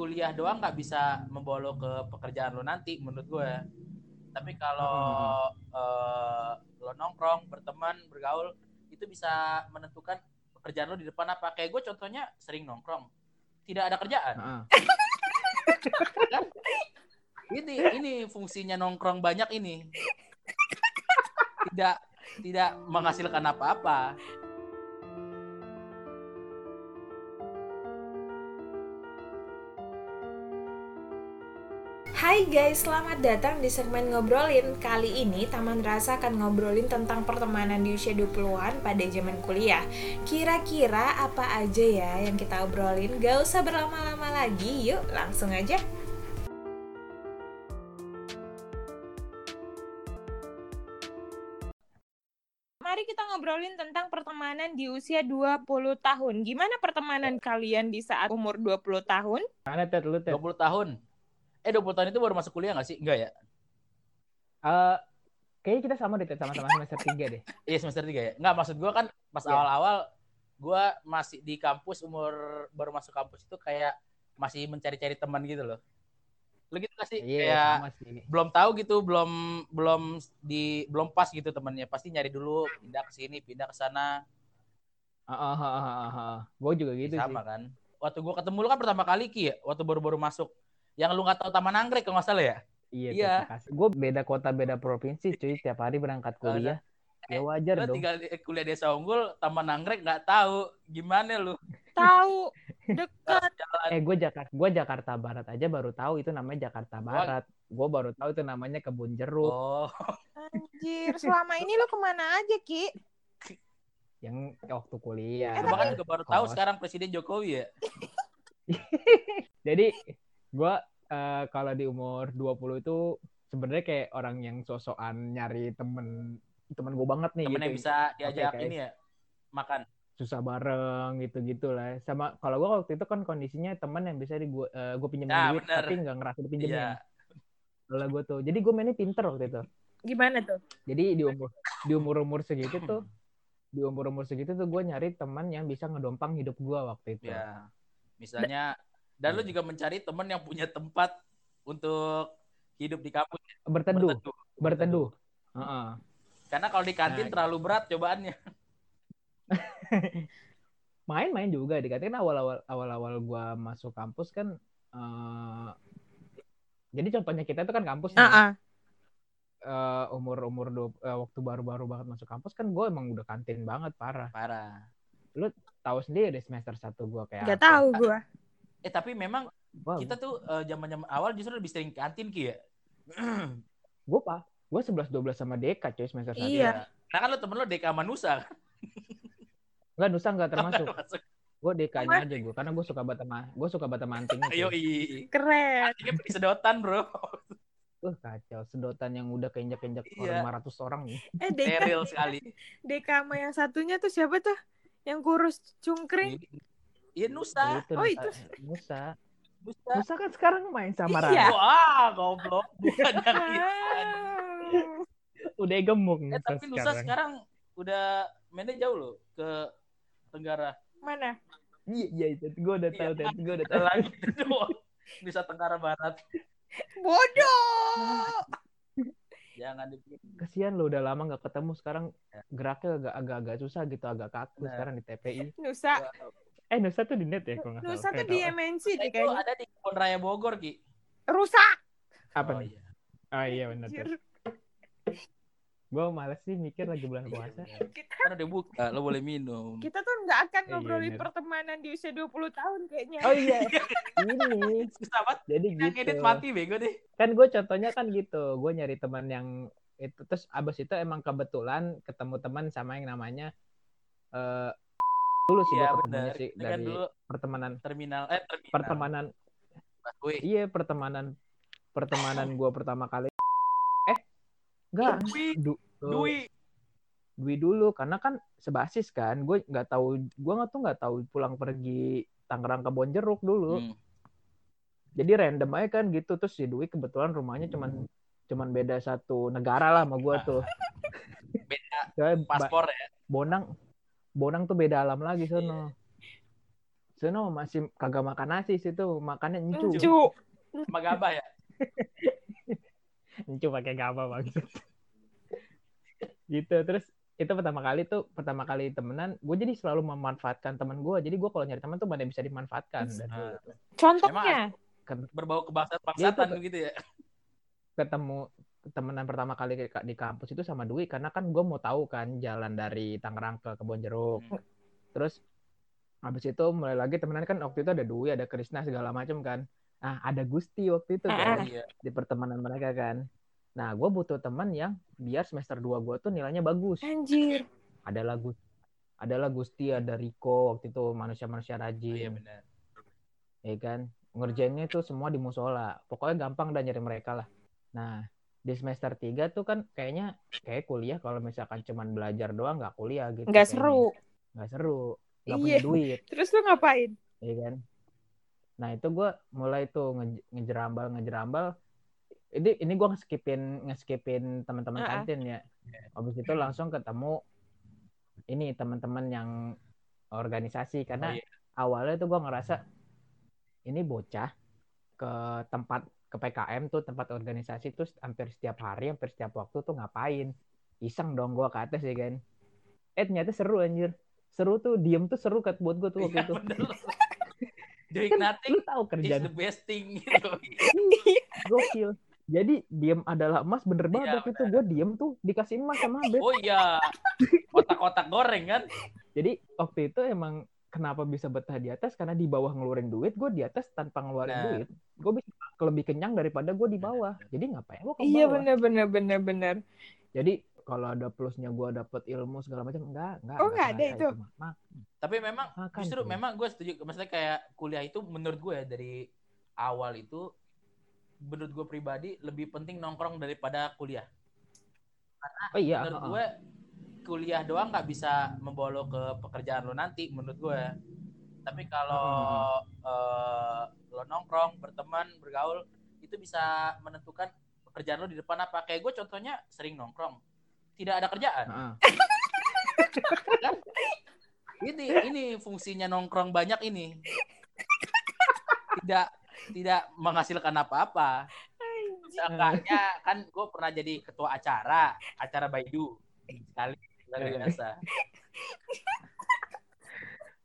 kuliah doang nggak bisa membawa lo ke pekerjaan lo nanti menurut gue. Tapi kalau uh, lo nongkrong berteman bergaul itu bisa menentukan pekerjaan lo di depan apa. Kayak gue contohnya sering nongkrong. Tidak ada kerjaan. Kan? ini ini fungsinya nongkrong banyak ini. Tidak tidak menghasilkan apa-apa Hai guys, selamat datang di segmen ngobrolin Kali ini Taman Rasa akan ngobrolin tentang pertemanan di usia 20-an pada zaman kuliah Kira-kira apa aja ya yang kita obrolin? Gak usah berlama-lama lagi, yuk langsung aja Mari kita ngobrolin tentang pertemanan di usia 20 tahun Gimana pertemanan kalian di saat umur 20 tahun? Mana Ted lu Ted? 20 tahun eh 20 tahun itu baru masuk kuliah nggak sih enggak ya Eh, kayaknya kita sama deh sama-sama semester 3 deh. Iya semester 3 ya. Enggak maksud gua kan pas Iya. awal-awal gua masih di kampus umur baru masuk kampus itu kayak masih mencari-cari teman gitu loh. Lu gitu gak sih? Iya, kayak sama sih. belum tahu gitu, belum belum di belum pas gitu temannya. Pasti nyari dulu, pindah ke sini, pindah ke sana. Heeh, heeh, heeh, heeh. Gue juga gitu sama sih. kan. Waktu gua ketemu lu kan pertama kali Ki ya, waktu baru-baru masuk. Yang lu nggak tahu Taman Anggrek kalau nggak salah ya? Iya, Iya. Gue beda kota, beda provinsi, cuy. Tiap hari berangkat kuliah. Ya wajar Lu dong. tinggal di kuliah desa unggul, Taman Anggrek nggak tahu gimana lu. Tahu, dekat Jalan Eh, gue Jakarta, gue Jakarta Barat aja baru tahu itu namanya Jakarta Barat. Gue baru tahu itu namanya kebun jeruk. Oh, Anjir, selama ini lo ke mana aja Ki? Yang waktu kuliah. Eh, Gua kan juga baru tahu sekarang Presiden Jokowi ya. Jadi gue eh, kalau di umur 20 itu sebenarnya kayak orang yang sosokan nyari temen temen gue banget nih Temen gitu. yang bisa diajak kayak- ini ya makan. susah bareng gitu-gitu lah. Sama kalau gue waktu itu kan kondisinya teman yang bisa di gue gue pinjemin Nah, duit bener. tapi nggak ngerasa dipinjemin. Iya. Kalau gue tuh. Jadi gue mainnya pinter waktu itu. Gimana tuh? Jadi di umur di umur umur segitu tuh di umur umur segitu tuh gue nyari teman yang bisa ngedompang hidup gue waktu itu. Ya. Misalnya dan lu Iya. juga mencari temen yang punya tempat untuk hidup di kampus Berteduh, berteduh. Karena kalau di kantin Nah. terlalu berat cobaannya. Main-main juga dikatain awal-awal awal-awal gue masuk kampus kan. eh jadi contohnya kita itu kan kampus nih. Eh, umur-umur du- eh, waktu baru-baru banget masuk kampus kan gue emang udah kantin banget parah. Parah. Tahu sendiri deh semester satu gue kayak Gak apa. tahu gua. Eh tapi memang Wah, kita tuh eh, zaman-zaman awal justru lebih sering ke kantin Ki ya. gue pak, gue 11 12 sama Deka coy semester satu. Iya. Karena kan lu temen lu Deka Manusa. Enggak Nusa enggak termasuk. Masuk. Gue Dekanya aja gue karena gue suka banget sama gue suka banget sama antingnya. Ayo. Keren. Anjingnya di sedotan, Bro. Wah kacau sedotan yang udah keinjak-injak Iya. 500 orang nih. Eh, Deka, Steril sekali. Deka sama yang satunya tuh siapa tuh? Yang kurus cungkring. Iya Nusa. Itu Oh, Nusa. itu. Nusa. Nusa. Nusa kan sekarang main sama Iya. Rara. Wah, goblok. Bukan yang itu. Ah. Udah gemuk Eh, Nusa tapi Nusa sekarang. sekarang udah mainnya jauh loh ke Tenggara. Mana? Iya iya itu gue udah tahu Iya. Gue udah tahu. lagi doang. Nusa Tenggara Barat. Bodoh. Jangan dipikir. Kasihan lo udah lama nggak ketemu sekarang Ya. geraknya agak agak agak susah gitu agak kaku Nah. sekarang di TPI. Nusa. Eh Nusa tuh di net ya kalau salah. Nusa tuh di. MNC Nah, deh itu kayaknya. ada di Kebun Raya Bogor, Ki. Rusak. Apa Oh, nih? iya. Oh iya benar. Gue males sih mikir lagi bulan puasa. Kita Kan udah buka, lo boleh minum. kita tuh nggak akan Iya, ngobrolin pertemanan di usia 20 tahun kayaknya. Oh iya, ini. Susah banget. Jadi Yang gitu. edit mati bego deh. Kan gue contohnya kan gitu. Gue nyari teman yang itu terus abis itu emang kebetulan ketemu teman sama yang namanya eh dulu sih Iya gue ketemunya sih kan dari dulu pertemanan terminal eh terminal. pertemanan Busway. iya pertemanan pertemanan gue pertama kali eh enggak Dwi, du, Dwi. Dwi dulu karena kan sebasis kan gue nggak tahu gue nggak tuh nggak tahu pulang pergi Tangerang ke Bonjeruk dulu Hmm. jadi random aja kan gitu terus si Dwi kebetulan rumahnya cuman cuman beda satu negara lah sama gue tuh Beda paspor ya. Bonang Bonang tuh beda alam lagi sono Sono masih kagak makan nasi situ, makannya encu. Encu. Sama gabah ya. Encu pakai gabah banget. gitu. Terus itu pertama kali tuh pertama kali temenan, gue jadi selalu memanfaatkan teman gue. Jadi gue kalau nyari teman tuh mana bisa dimanfaatkan dulu tuh. Contohnya. Berbau Dia tuh- gitu ya. ketemu temenan pertama kali di, di kampus itu sama Dwi karena kan gue mau tahu kan jalan dari Tangerang ke Kebon Jeruk. Hmm. Terus habis itu mulai lagi temenan kan waktu itu ada Dwi, ada Krisna segala macam kan. Nah, ada Gusti waktu itu kan Iya. di pertemanan mereka kan. Nah, gue butuh teman yang biar semester 2 gue tuh nilainya bagus. Anjir. Adalah Gus adalah Gusti, ada Riko waktu itu manusia-manusia Iya rajin, benar. ya kan. Ngerjainnya itu semua di musola. Pokoknya gampang dan nyari mereka lah. Nah, di semester 3 tuh kan kayaknya kayak kuliah kalau misalkan cuman belajar doang nggak kuliah gitu. Nggak seru. Nggak seru. Nggak Iya. punya duit, Terus lu ngapain? ya kan. Nah, itu gue mulai tuh nge- ngejerambal ngejerambal. Ini ini gue ngeskipin ngeskipin teman-teman Ah, ah. kantin ya. Habis itu langsung ketemu ini teman-teman yang organisasi karena Oh, iya. awalnya tuh gue ngerasa ini bocah ke tempat ke PKM tuh tempat organisasi tuh hampir setiap hari hampir setiap waktu tuh ngapain iseng dong gue ke atas ya kan eh ternyata seru anjir seru tuh diem tuh seru kat buat gue tuh waktu Iya itu. Doing kan nothing lu tahu is kerjaan the best thing gitu. gokil jadi diem adalah emas bener banget Iya, waktu itu gue diem tuh dikasih emas sama Abed Oh iya. Kotak-kotak goreng kan? jadi waktu itu emang kenapa bisa betah di atas karena di bawah ngeluarin duit gue di atas tanpa ngeluarin Benar. duit gue bisa lebih kenyang daripada gue di bawah jadi ngapain gue ke Iya bawah bener bener bener bener. jadi kalau ada plusnya gue dapet ilmu segala macam enggak enggak Oh, nggak ada itu? Mak- Tapi memang makan justru cuy. memang gue setuju. Maksudnya kayak kuliah itu menurut gue ya dari awal itu menurut gue pribadi lebih penting nongkrong daripada kuliah. oh iya menurut gue kuliah doang nggak bisa membawa lo ke pekerjaan lo nanti menurut gue tapi kalau eh, lo nongkrong berteman bergaul itu bisa menentukan pekerjaan lo di depan apa. Kayak gue contohnya sering nongkrong. Tidak ada kerjaan. Heeh. ini ini fungsinya nongkrong banyak ini. Tidak tidak menghasilkan apa-apa. Seenggaknya kan gue pernah jadi ketua acara acara Baidu. Sekali luar biasa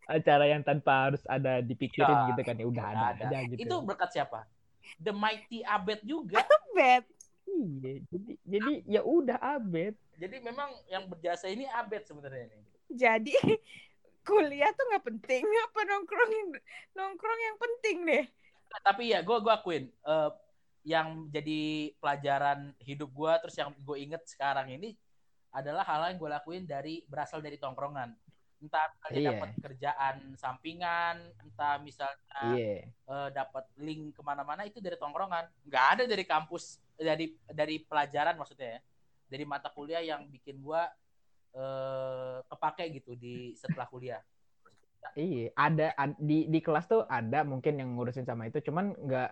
acara yang tanpa harus ada dipikirin Iya. gitu kan ya udah ada, Ada. aja gitu itu berkat siapa The Mighty Abed juga Bet. iya jadi jadi ya udah abet jadi memang yang berjasa ini Abed sebenarnya ini Jadi kuliah tuh nggak penting apa nongkrong nongkrong yang penting deh. tapi ya gue gue akuin eh, yang jadi pelajaran hidup gue terus yang gue inget sekarang ini adalah hal yang gue lakuin dari berasal dari tongkrongan entah misalnya Iya. dapat kerjaan sampingan entah misalnya iya. eh, dapat link ke mana-mana itu dari tongkrongan. Nggak ada dari kampus dari dari pelajaran maksudnya ya. Dari mata kuliah yang bikin gua eh, kepake gitu di setelah kuliah. Iya ada ad- di di kelas tuh ada mungkin yang ngurusin sama itu cuman nggak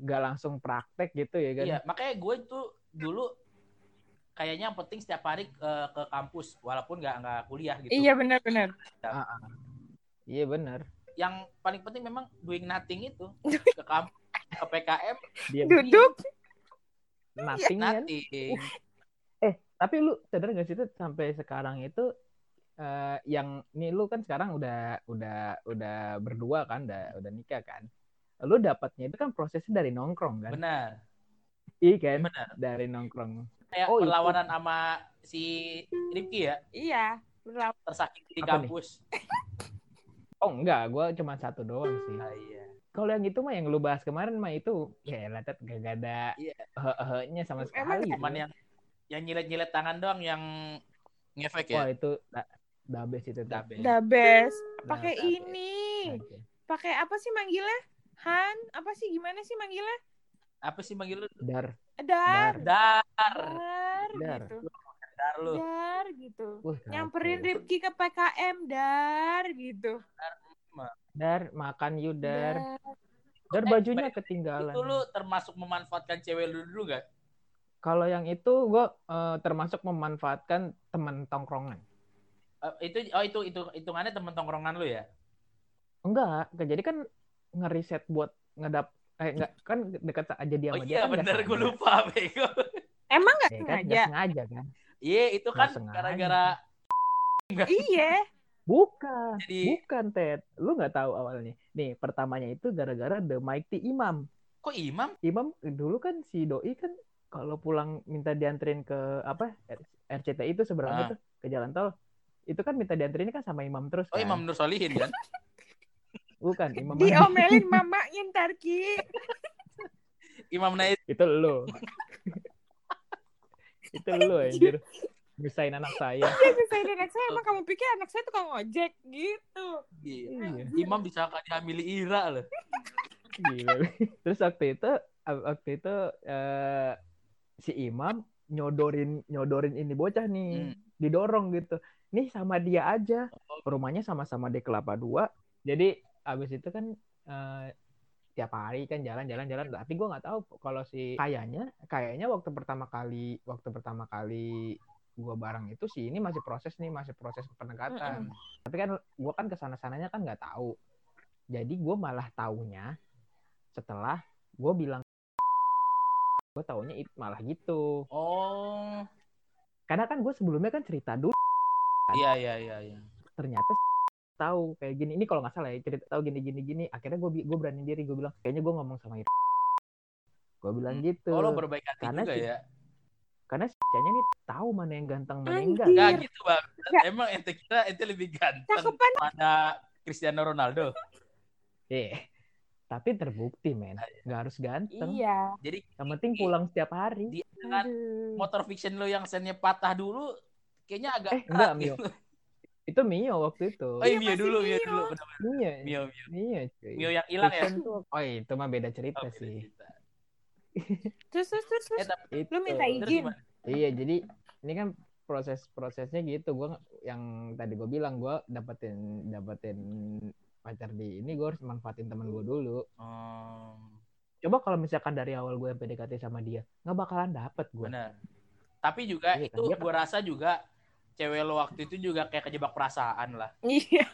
nggak langsung praktek gitu ya kan? Iya makanya gue itu dulu kayaknya yang penting setiap hari eh, ke kampus walaupun nggak nggak kuliah gitu. Iya benar-benar. iya benar. yang paling penting memang doing nothing itu. Ke kampus ke PKM dia Duduk. nothing kan? Nothing. Eh tapi lu sadar gak sih tuh sampai sekarang itu eh, yang nih lu kan sekarang udah udah udah berdua kan udah udah nikah kan. Lu dapatnya itu kan prosesnya dari nongkrong kan? Benar. Iya kan? Benar. Dari nongkrong kayak Oh, itu. perlawanan sama si Rifki ya Iya. Berlap. tersakiti di Apa nih? kampus oh enggak gue cuma satu doang sih Ah, iya. kalau yang itu mah yang lu bahas kemarin mah itu ya lah Tet, gak ada Iya. eh-ehnya sama Emang sekali Cuman yang yang nyilet-nyilet tangan doang yang ngefek wah ya. itu da, dabes itu Tet. Dabe. The best. Nah, Pakai ini. Pakai apa sih manggilnya? Han, apa sih gimana sih manggilnya? Apa sih manggil lu? dar Dar. Dar. Dar, Dar. gitu. Dar lu. Dar gitu. Wah, Nyamperin. Ripki ke PKM dar gitu. dar makan yuk dar Dar. dar Eh, bajunya baik. ketinggalan Itu lu termasuk memanfaatkan cewek lu dulu gak? kalau yang itu gue termasuk memanfaatkan teman tongkrongan Eh, itu oh itu itu hitungannya temen tongkrongan lu ya? Enggak, enggak. jadi kan ngeriset buat ngedap eh enggak kan dekat aja dia Oh sama dia iya kan nggak bener, gue lupa bego. Emang nggak Ya kan sengaja? nggak sengaja kan. Iya itu kan gara-gara Iya. Bukan, jadi bukan Ted. Lu nggak tahu awalnya. Nih, pertamanya itu gara-gara The Mighty Imam. kok imam? Imam dulu kan si doi kan kalau pulang minta dianterin ke apa RCTI itu seberang Ah. itu ke jalan tol. Itu kan minta dianterin kan sama imam terus Oh kan. Imam Nur Solihin kan? Bukan, imam Diomelin mamanya ntar Ki. Imam Naid. itu lu. itu lu anjir. Misain anak saya. Misalnya anak saya emang kamu pikir anak saya tukang ojek gitu. Iya. Imam bisa kan dihamili Ira loh. Gila. Terus waktu itu waktu itu eh, si Imam nyodorin nyodorin ini bocah nih, Hmm. didorong gitu. Nih sama dia aja. Oh. Rumahnya sama-sama di Kelapa Dua. Jadi abis itu kan eh, tiap hari kan jalan-jalan jalan. Tapi gua nggak tahu kalau si kayaknya kayaknya waktu pertama kali waktu pertama kali gua bareng itu sih ini masih proses nih masih proses pendekatan. Tapi kan gua kan ke sana sananya kan nggak tahu. Jadi gua malah taunya setelah gue bilang gue taunya it malah gitu Oh. karena kan gue sebelumnya kan cerita dulu Iya iya iya iya. ternyata tahu kayak gini ini kalau nggak salah ya cerita tahu gini gini gini akhirnya gue gue berani diri gue bilang kayaknya gue ngomong sama itu gue bilang Hmm. gitu Oh lo berbaik hati Karena juga si- ya? karena si nya nih tahu mana yang ganteng mana yang enggak Anjir. Gak gitu bang. Nggak. Emang ente kira ente lebih ganteng Cakepan. pada Cristiano Ronaldo. eh tapi terbukti men nggak harus ganteng Iya. Jadi yang penting pulang setiap hari Dia dengan motor fiction lo yang sennya patah dulu, kayaknya agak Eh, enggak, Mio. Itu Mio waktu itu Oh iya, Iya, Mio dulu, Mio Mio. dulu. Benar. Mio Mio, Mio. Mio cuy. Mio yang hilang ya? Tuh, oh itu mah beda cerita Oh, beda sih cerita. Terus terus terus. Eh, terus. tapi Itu. Lu minta izin. Iya, jadi ini kan proses-prosesnya gitu. Gua yang tadi gue bilang gua dapetin dapetin pacar di ini gue harus manfaatin temen gue dulu. Oh, Coba kalau misalkan dari awal gue PDKT sama dia, nggak bakalan dapet gue. benar. Tapi juga Iya kan, itu dia gue rasa juga cewek lo waktu itu juga kayak kejebak perasaan lah. Iya.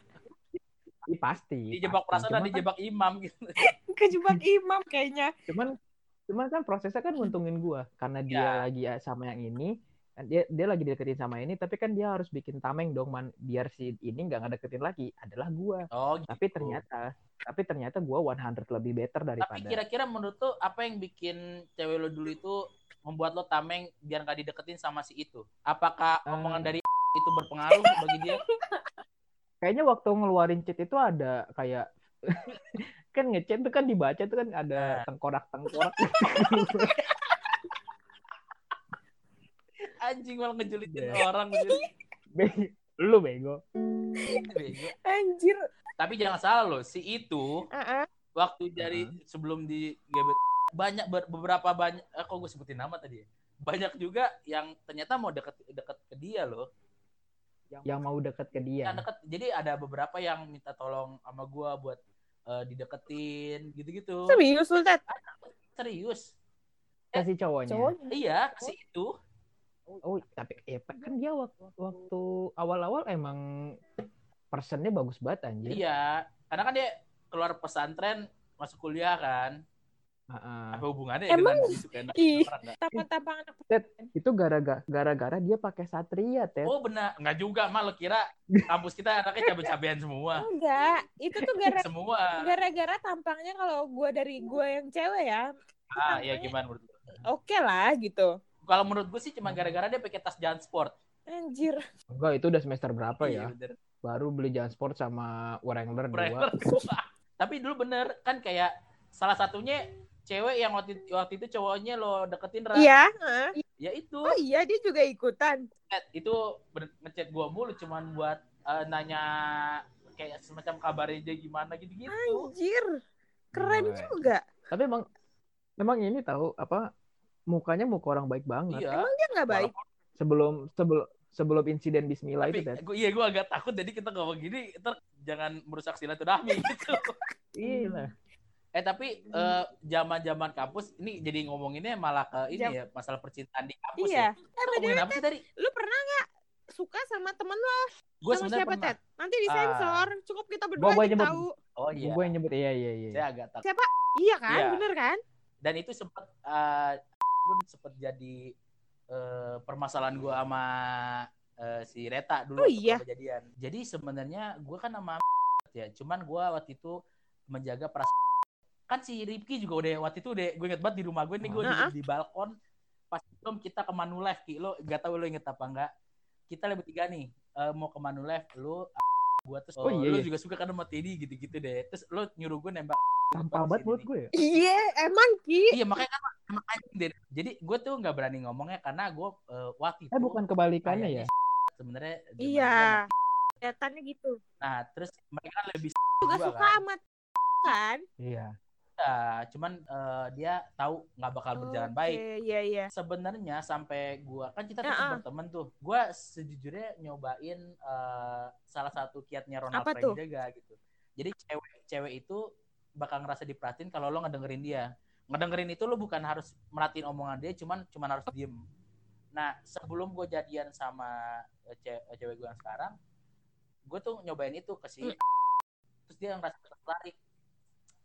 Iya pasti. Dijebak pasti. perasaan dan Cuman kan- dijebak imam gitu. Kejebak imam kayaknya. Cuman, cuman kan prosesnya kan nguntungin gue karena dia Ya. lagi sama yang ini. kan Dia dia lagi deketin sama ini, tapi kan dia harus bikin tameng dong, man. Biar si ini nggak ngedeketin lagi. Adalah gue. Oh, gitu. Tapi ternyata, tapi ternyata gue 100 lebih better Tapi daripada. kira-kira menurut lo apa yang bikin cewek lo dulu itu membuat lo tameng biar nggak dideketin sama si itu? Apakah omongan dari itu berpengaruh bagi dia? kayaknya waktu ngeluarin cheat itu ada kayak kan ngechat tuh kan dibaca tuh kan ada Nah. tengkorak-tengkorak Anjing malah ngejulitin Iya. orang. gitu. Be- lu bego Bego. Anjir. Tapi jangan salah loh, si itu Heeh. waktu dari sebelum di gebet banyak ber- beberapa banyak eh, kok gue sebutin nama tadi ya? Banyak juga yang ternyata mau deket deket ke dia loh. Yang mau deket ke dia Yang deket, jadi ada beberapa yang minta tolong sama gua buat eh, dideketin gitu-gitu. Serius lu, Ted? Serius. kasih cowoknya Cowoknya. Iya, si itu. oh tapi ya, kan dia waktu, waktu awal-awal emang personnya bagus banget anjir Iya, karena kan dia keluar pesantren masuk kuliah kan. Heeh. Apa hubungannya Emang? dengan Ih. orang nggak? Tampang-tampang anak itu gara-gara gara-gara dia pakai satria Ted Oh benar, nggak juga mah lo kira kampus kita anaknya cabe-cabean semua. enggak. Itu tuh gara Semua. gara-gara tampangnya kalau gua dari gua yang cewek ya. Ah, iya gimana menurut lu? Oke lah gitu. Kalau menurut gue sih cuma gara-gara dia pakai tas jalan sport. Anjir. enggak itu udah semester berapa ya Iya, bener. baru beli jalan sport sama Wrangler Wrangler dua dua. Tapi dulu bener kan kayak salah satunya cewek yang waktu waktu itu cowoknya lo deketin Ra. Iya, heeh. Ya itu. Oh iya dia juga ikutan. Chat, itu ngechat gua mulu cuman buat eh, nanya kayak semacam kabarnya dia gimana gitu-gitu. Anjir. Keren juga. tapi emang emang ini tahu apa mukanya muka orang baik banget Iya. Dia nggak baik. sebelum sebelum sebelum insiden Bismillah Tapi itu gua, iya gue agak takut jadi kita ngomong gini ntar jangan merusak silaturahmi gitu. Iya. Eh tapi eh, zaman-zaman kampus ini jadi ngomonginnya malah ke ini Jam- ya masalah percintaan di kampus Iya. ya. Eh, ngomongin apa sih tadi? lu pernah nggak suka sama temen lo? Gue sama sebenarnya siapa pernah. Ted? Nanti disensor cukup kita berdua Gua- nyebut. tahu. Oh iya. Gue yang nyebut. Iya iya iya. saya agak takut. Siapa? Iya kan? Iya. bener kan? Dan itu sempat uh, pun sempat jadi eh, permasalahan gue sama eh, si Reta dulu Oh iya? kejadian. Jadi sebenarnya gue kan sama ya. Cuman gue waktu itu menjaga perasaan kan si Ripki juga udah waktu itu udah gue inget banget di rumah gue nih gue di, Heeh. di balkon pas belum kita ke Manulife Ki lo gak tahu lo inget apa enggak kita lebih tiga nih eh, mau ke Manulife lo gue terus Oh, oh, iya, lo iya. juga suka kan sama Teddy gitu-gitu deh terus lo nyuruh gue nembak Sampah banget buat gue ya. iya emang Ki Iya makanya kan emang anjing deh. Jadi gue tuh nggak berani ngomongnya karena gue eh, waktu itu Eh bukan kebalikannya ya. sebenarnya iya kelihatannya gitu Nah terus mereka kan lebih juga suka kan. sama kan Iya. Ya, cuman eh, dia tahu nggak bakal berjalan Oke, baik. iya iya Sebenarnya sampai gua kan kita tetap Heeh. berteman tuh. Gua sejujurnya nyobain eh, salah satu kiatnya Ronald Apa? Pranjaga gitu. Jadi cewek-cewek itu bakal ngerasa diperhatiin kalau lo ngedengerin dia. Ngedengerin itu lo bukan harus merhatiin omongan dia, cuman cuman harus diem. Nah, sebelum gue jadian sama eh, ce- cewek gue yang sekarang, gue tuh nyobain itu ke si Hmm. terus dia ngerasa tertarik.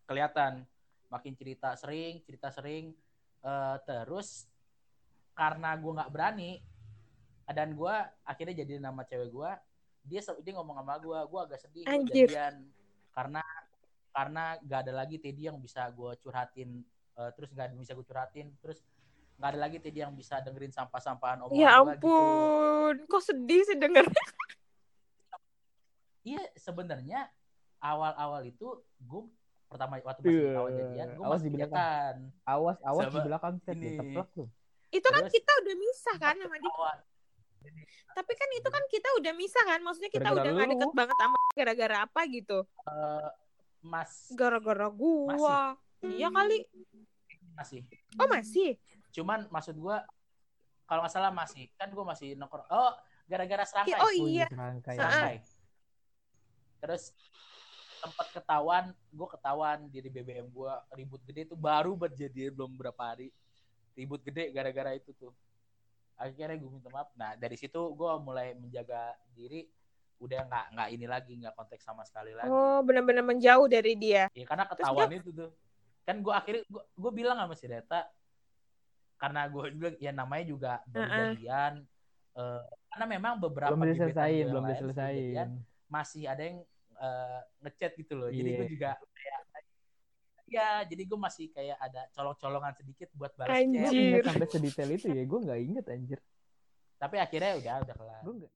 Kelihatan makin cerita sering, cerita sering eh, terus karena gue nggak berani dan gue akhirnya jadi nama cewek gue dia dia ngomong sama gue gue agak sedih gua Anjir. jadian karena karena gak ada lagi Teddy yang bisa gue curhatin eh, terus nggak bisa gue curhatin terus nggak ada lagi Teddy yang bisa dengerin sampah-sampahan omongan ya gitu. ampun kok sedih sih denger iya sebenarnya awal-awal itu gue pertama waktu masih Iya, awal jadian gue awas masih di belakang. kan Awas awas di Sama belakang ini. diteplak tuh. itu kan Terus- kita udah misah kan sama dia tapi kan itu kan kita udah misah kan? Maksudnya kita Gara-gara udah gak lu. deket banget sama gara-gara apa gitu? Eh, mas. Gara-gara gua. Iya kali. Masih. Oh masih? Cuman maksud gue kalau nggak salah masih. Kan gue masih nongkrong. Oh gara-gara serangkai. Oh iya. Serangkai. serangkai. Terus tempat ketahuan gue ketahuan diri BBM gue ribut gede itu baru berjadi belum berapa hari. Ribut gede gara-gara itu tuh. Akhirnya gue minta maaf. Nah dari situ gue mulai menjaga diri. Udah nggak nggak ini lagi nggak kontak sama sekali lagi. Oh benar-benar menjauh dari dia. Ya karena ketahuan itu tuh. Kan gue akhirnya gue, gue bilang sama si Reta karena gue bilang ya namanya juga baru Heeh. jadian eh, karena memang beberapa Belum diselesain, gue belum diselesain. jadian, masih ada yang eh, ngechat gitu loh jadi Iya. gue juga kayak ya jadi gue masih kayak ada colong-colongan sedikit buat balas chat inget sampai sedetail itu ya, gue nggak inget anjir. tapi akhirnya udah udah kelar Gue nggak.